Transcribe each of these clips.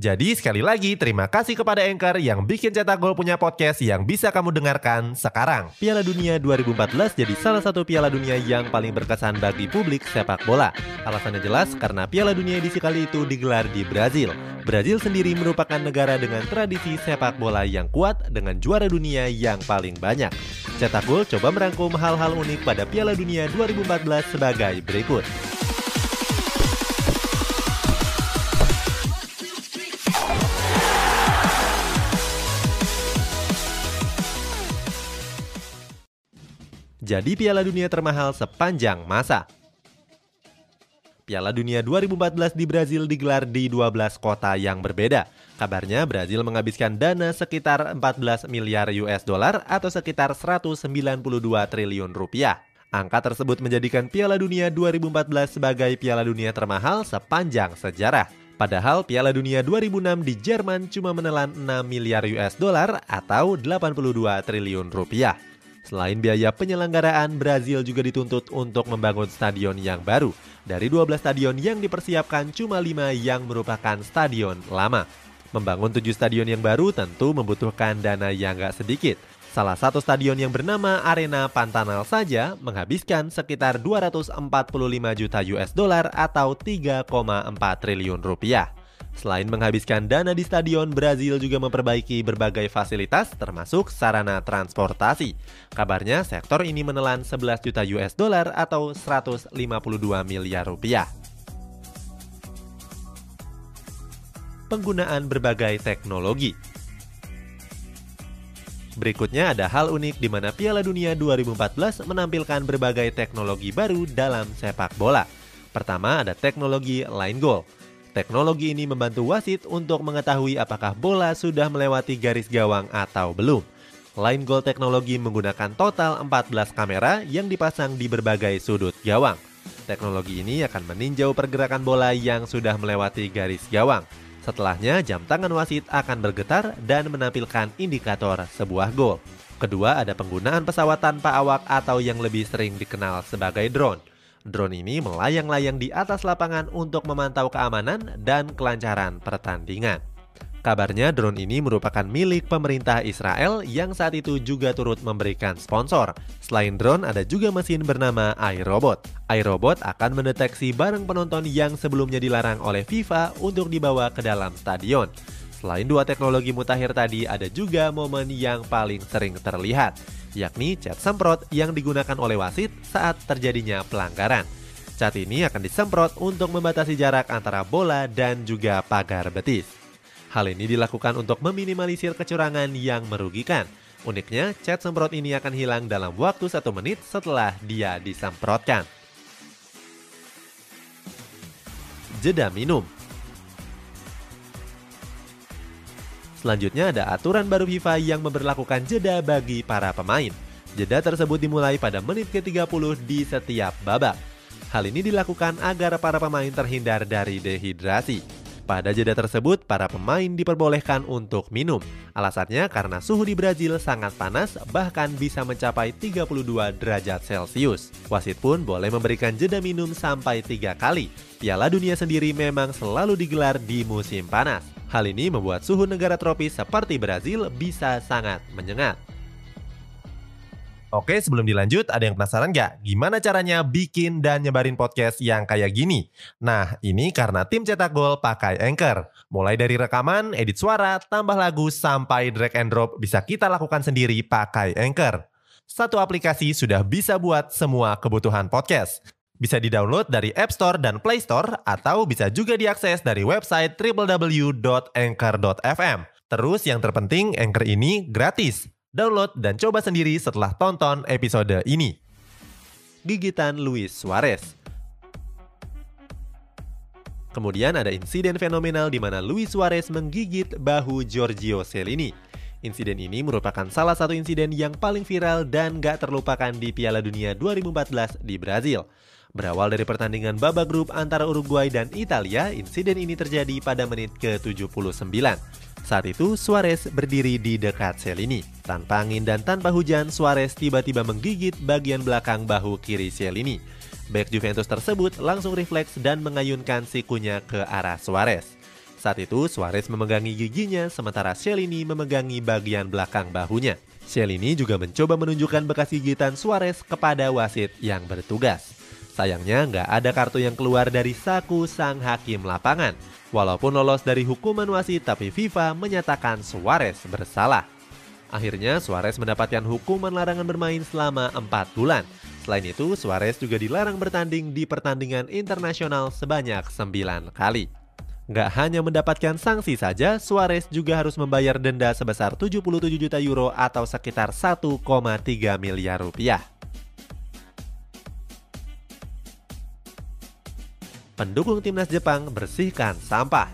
Jadi sekali lagi terima kasih kepada Anchor yang bikin Cetak Gol punya podcast yang bisa kamu dengarkan sekarang. Piala Dunia 2014 jadi salah satu Piala Dunia yang paling berkesan bagi publik sepak bola. Alasannya jelas karena Piala Dunia edisi kali itu digelar di Brazil. Brazil sendiri merupakan negara dengan tradisi sepak bola yang kuat dengan juara dunia yang paling banyak. Cetak Gol coba merangkum hal-hal unik pada Piala Dunia 2014 sebagai berikut. Jadi Piala Dunia termahal sepanjang masa. Piala Dunia 2014 di Brazil digelar di 12 kota yang berbeda. Kabarnya Brazil menghabiskan dana sekitar 14 miliar US dollar atau sekitar 192 triliun rupiah. Angka tersebut menjadikan Piala Dunia 2014 sebagai Piala Dunia termahal sepanjang sejarah. Padahal Piala Dunia 2006 di Jerman cuma menelan 6 miliar US dollar atau 82 triliun rupiah. Selain biaya penyelenggaraan, Brazil juga dituntut untuk membangun stadion yang baru. Dari 12 stadion yang dipersiapkan, cuma 5 yang merupakan stadion lama. Membangun 7 stadion yang baru tentu membutuhkan dana yang gak sedikit. Salah satu stadion yang bernama Arena Pantanal saja menghabiskan sekitar 245 juta US dollar atau 3,4 triliun rupiah. Selain menghabiskan dana di stadion, Brazil juga memperbaiki berbagai fasilitas termasuk sarana transportasi. Kabarnya sektor ini menelan 11 juta US dollar atau 152 miliar rupiah. Penggunaan berbagai teknologi Berikutnya ada hal unik di mana Piala Dunia 2014 menampilkan berbagai teknologi baru dalam sepak bola. Pertama ada teknologi line goal. Teknologi ini membantu wasit untuk mengetahui apakah bola sudah melewati garis gawang atau belum. Line goal teknologi menggunakan total 14 kamera yang dipasang di berbagai sudut gawang. Teknologi ini akan meninjau pergerakan bola yang sudah melewati garis gawang. Setelahnya, jam tangan wasit akan bergetar dan menampilkan indikator sebuah gol. Kedua, ada penggunaan pesawat tanpa awak atau yang lebih sering dikenal sebagai drone. Drone ini melayang-layang di atas lapangan untuk memantau keamanan dan kelancaran pertandingan. Kabarnya drone ini merupakan milik pemerintah Israel yang saat itu juga turut memberikan sponsor. Selain drone, ada juga mesin bernama iRobot. iRobot akan mendeteksi barang penonton yang sebelumnya dilarang oleh FIFA untuk dibawa ke dalam stadion. Selain dua teknologi mutakhir tadi, ada juga momen yang paling sering terlihat, yakni cat semprot yang digunakan oleh wasit saat terjadinya pelanggaran. Cat ini akan disemprot untuk membatasi jarak antara bola dan juga pagar betis. Hal ini dilakukan untuk meminimalisir kecurangan yang merugikan. Uniknya, cat semprot ini akan hilang dalam waktu satu menit setelah dia disemprotkan. Jeda minum Selanjutnya ada aturan baru FIFA yang memperlakukan jeda bagi para pemain. Jeda tersebut dimulai pada menit ke-30 di setiap babak. Hal ini dilakukan agar para pemain terhindar dari dehidrasi. Pada jeda tersebut, para pemain diperbolehkan untuk minum. Alasannya karena suhu di Brazil sangat panas, bahkan bisa mencapai 32 derajat Celcius. Wasit pun boleh memberikan jeda minum sampai tiga kali. Piala Dunia sendiri memang selalu digelar di musim panas. Hal ini membuat suhu negara tropis seperti Brazil bisa sangat menyengat. Oke, sebelum dilanjut, ada yang penasaran nggak? Gimana caranya bikin dan nyebarin podcast yang kayak gini? Nah, ini karena tim cetak gol pakai Anchor. Mulai dari rekaman, edit suara, tambah lagu, sampai drag and drop bisa kita lakukan sendiri pakai Anchor. Satu aplikasi sudah bisa buat semua kebutuhan podcast. Bisa di-download dari App Store dan Play Store atau bisa juga diakses dari website www.anchor.fm. Terus yang terpenting Anchor ini gratis. Download dan coba sendiri setelah tonton episode ini. Gigitan Luis Suarez Kemudian ada insiden fenomenal di mana Luis Suarez menggigit bahu Giorgio Cellini. Insiden ini merupakan salah satu insiden yang paling viral dan gak terlupakan di Piala Dunia 2014 di Brazil. Berawal dari pertandingan babak grup antara Uruguay dan Italia, insiden ini terjadi pada menit ke-79. Saat itu, Suarez berdiri di dekat sel ini. Tanpa angin dan tanpa hujan, Suarez tiba-tiba menggigit bagian belakang bahu kiri sel ini. Back Juventus tersebut langsung refleks dan mengayunkan sikunya ke arah Suarez. Saat itu, Suarez memegangi giginya, sementara Shelini memegangi bagian belakang bahunya. Shelini juga mencoba menunjukkan bekas gigitan Suarez kepada wasit yang bertugas. Sayangnya nggak ada kartu yang keluar dari saku sang hakim lapangan. Walaupun lolos dari hukuman wasit, tapi FIFA menyatakan Suarez bersalah. Akhirnya Suarez mendapatkan hukuman larangan bermain selama 4 bulan. Selain itu, Suarez juga dilarang bertanding di pertandingan internasional sebanyak 9 kali. Nggak hanya mendapatkan sanksi saja, Suarez juga harus membayar denda sebesar 77 juta euro atau sekitar 1,3 miliar rupiah. Pendukung timnas Jepang bersihkan sampah.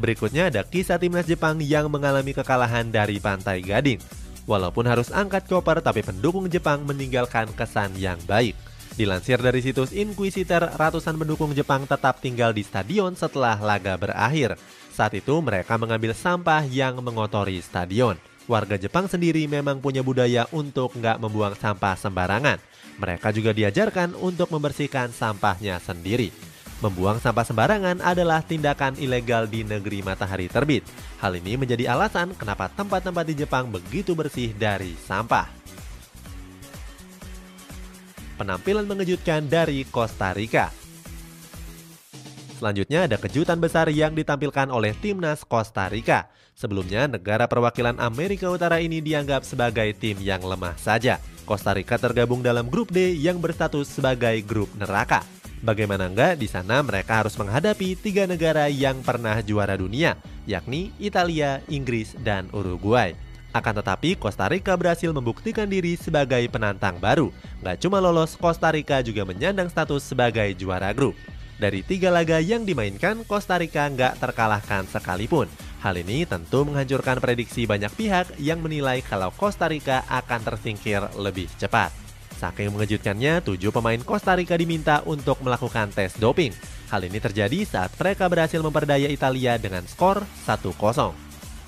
Berikutnya ada kisah timnas Jepang yang mengalami kekalahan dari Pantai Gading. Walaupun harus angkat koper, tapi pendukung Jepang meninggalkan kesan yang baik. Dilansir dari situs Inquisitor, ratusan pendukung Jepang tetap tinggal di stadion setelah laga berakhir. Saat itu mereka mengambil sampah yang mengotori stadion. Warga Jepang sendiri memang punya budaya untuk nggak membuang sampah sembarangan. Mereka juga diajarkan untuk membersihkan sampahnya sendiri. Membuang sampah sembarangan adalah tindakan ilegal di negeri matahari terbit. Hal ini menjadi alasan kenapa tempat-tempat di Jepang begitu bersih dari sampah penampilan mengejutkan dari Costa Rica. Selanjutnya ada kejutan besar yang ditampilkan oleh timnas Costa Rica. Sebelumnya, negara perwakilan Amerika Utara ini dianggap sebagai tim yang lemah saja. Costa Rica tergabung dalam grup D yang berstatus sebagai grup neraka. Bagaimana enggak, di sana mereka harus menghadapi tiga negara yang pernah juara dunia, yakni Italia, Inggris, dan Uruguay. Akan tetapi, Costa Rica berhasil membuktikan diri sebagai penantang baru. Gak cuma lolos, Costa Rica juga menyandang status sebagai juara grup. Dari tiga laga yang dimainkan, Costa Rica nggak terkalahkan sekalipun. Hal ini tentu menghancurkan prediksi banyak pihak yang menilai kalau Costa Rica akan tersingkir lebih cepat. Saking mengejutkannya, tujuh pemain Costa Rica diminta untuk melakukan tes doping. Hal ini terjadi saat mereka berhasil memperdaya Italia dengan skor 1-0.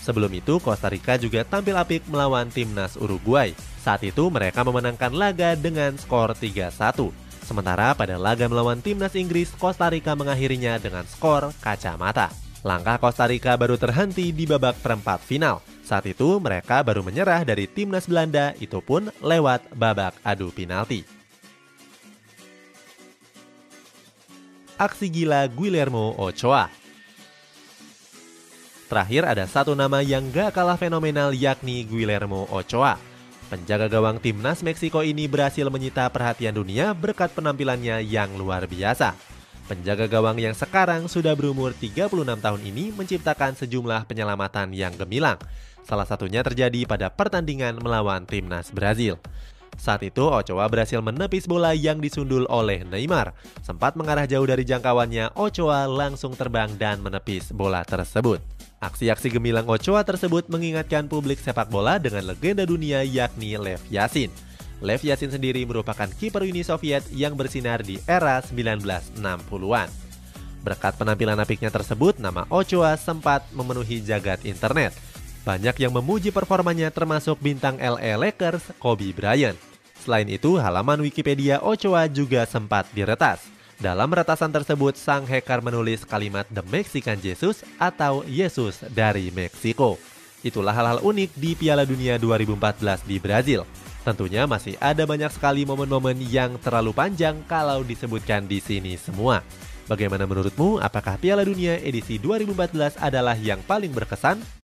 Sebelum itu, Costa Rica juga tampil apik melawan timnas Uruguay. Saat itu mereka memenangkan laga dengan skor 3-1. Sementara pada laga melawan timnas Inggris, Costa Rica mengakhirinya dengan skor kacamata. Langkah Costa Rica baru terhenti di babak perempat final. Saat itu mereka baru menyerah dari timnas Belanda, itu pun lewat babak adu penalti. Aksi gila Guillermo Ochoa Terakhir ada satu nama yang gak kalah fenomenal yakni Guillermo Ochoa. Penjaga gawang timnas Meksiko ini berhasil menyita perhatian dunia berkat penampilannya yang luar biasa. Penjaga gawang yang sekarang sudah berumur 36 tahun ini menciptakan sejumlah penyelamatan yang gemilang. Salah satunya terjadi pada pertandingan melawan timnas Brazil. Saat itu, Ochoa berhasil menepis bola yang disundul oleh Neymar. Sempat mengarah jauh dari jangkauannya, Ochoa langsung terbang dan menepis bola tersebut. Aksi-aksi gemilang Ochoa tersebut mengingatkan publik sepak bola dengan legenda dunia yakni Lev Yasin. Lev Yasin sendiri merupakan kiper Uni Soviet yang bersinar di era 1960-an. Berkat penampilan apiknya tersebut, nama Ochoa sempat memenuhi jagat internet. Banyak yang memuji performanya termasuk bintang LA Lakers Kobe Bryant. Selain itu, halaman Wikipedia Ochoa juga sempat diretas. Dalam retasan tersebut, sang hacker menulis kalimat The Mexican Jesus atau Yesus dari Meksiko. Itulah hal-hal unik di Piala Dunia 2014 di Brazil. Tentunya masih ada banyak sekali momen-momen yang terlalu panjang kalau disebutkan di sini semua. Bagaimana menurutmu? Apakah Piala Dunia edisi 2014 adalah yang paling berkesan?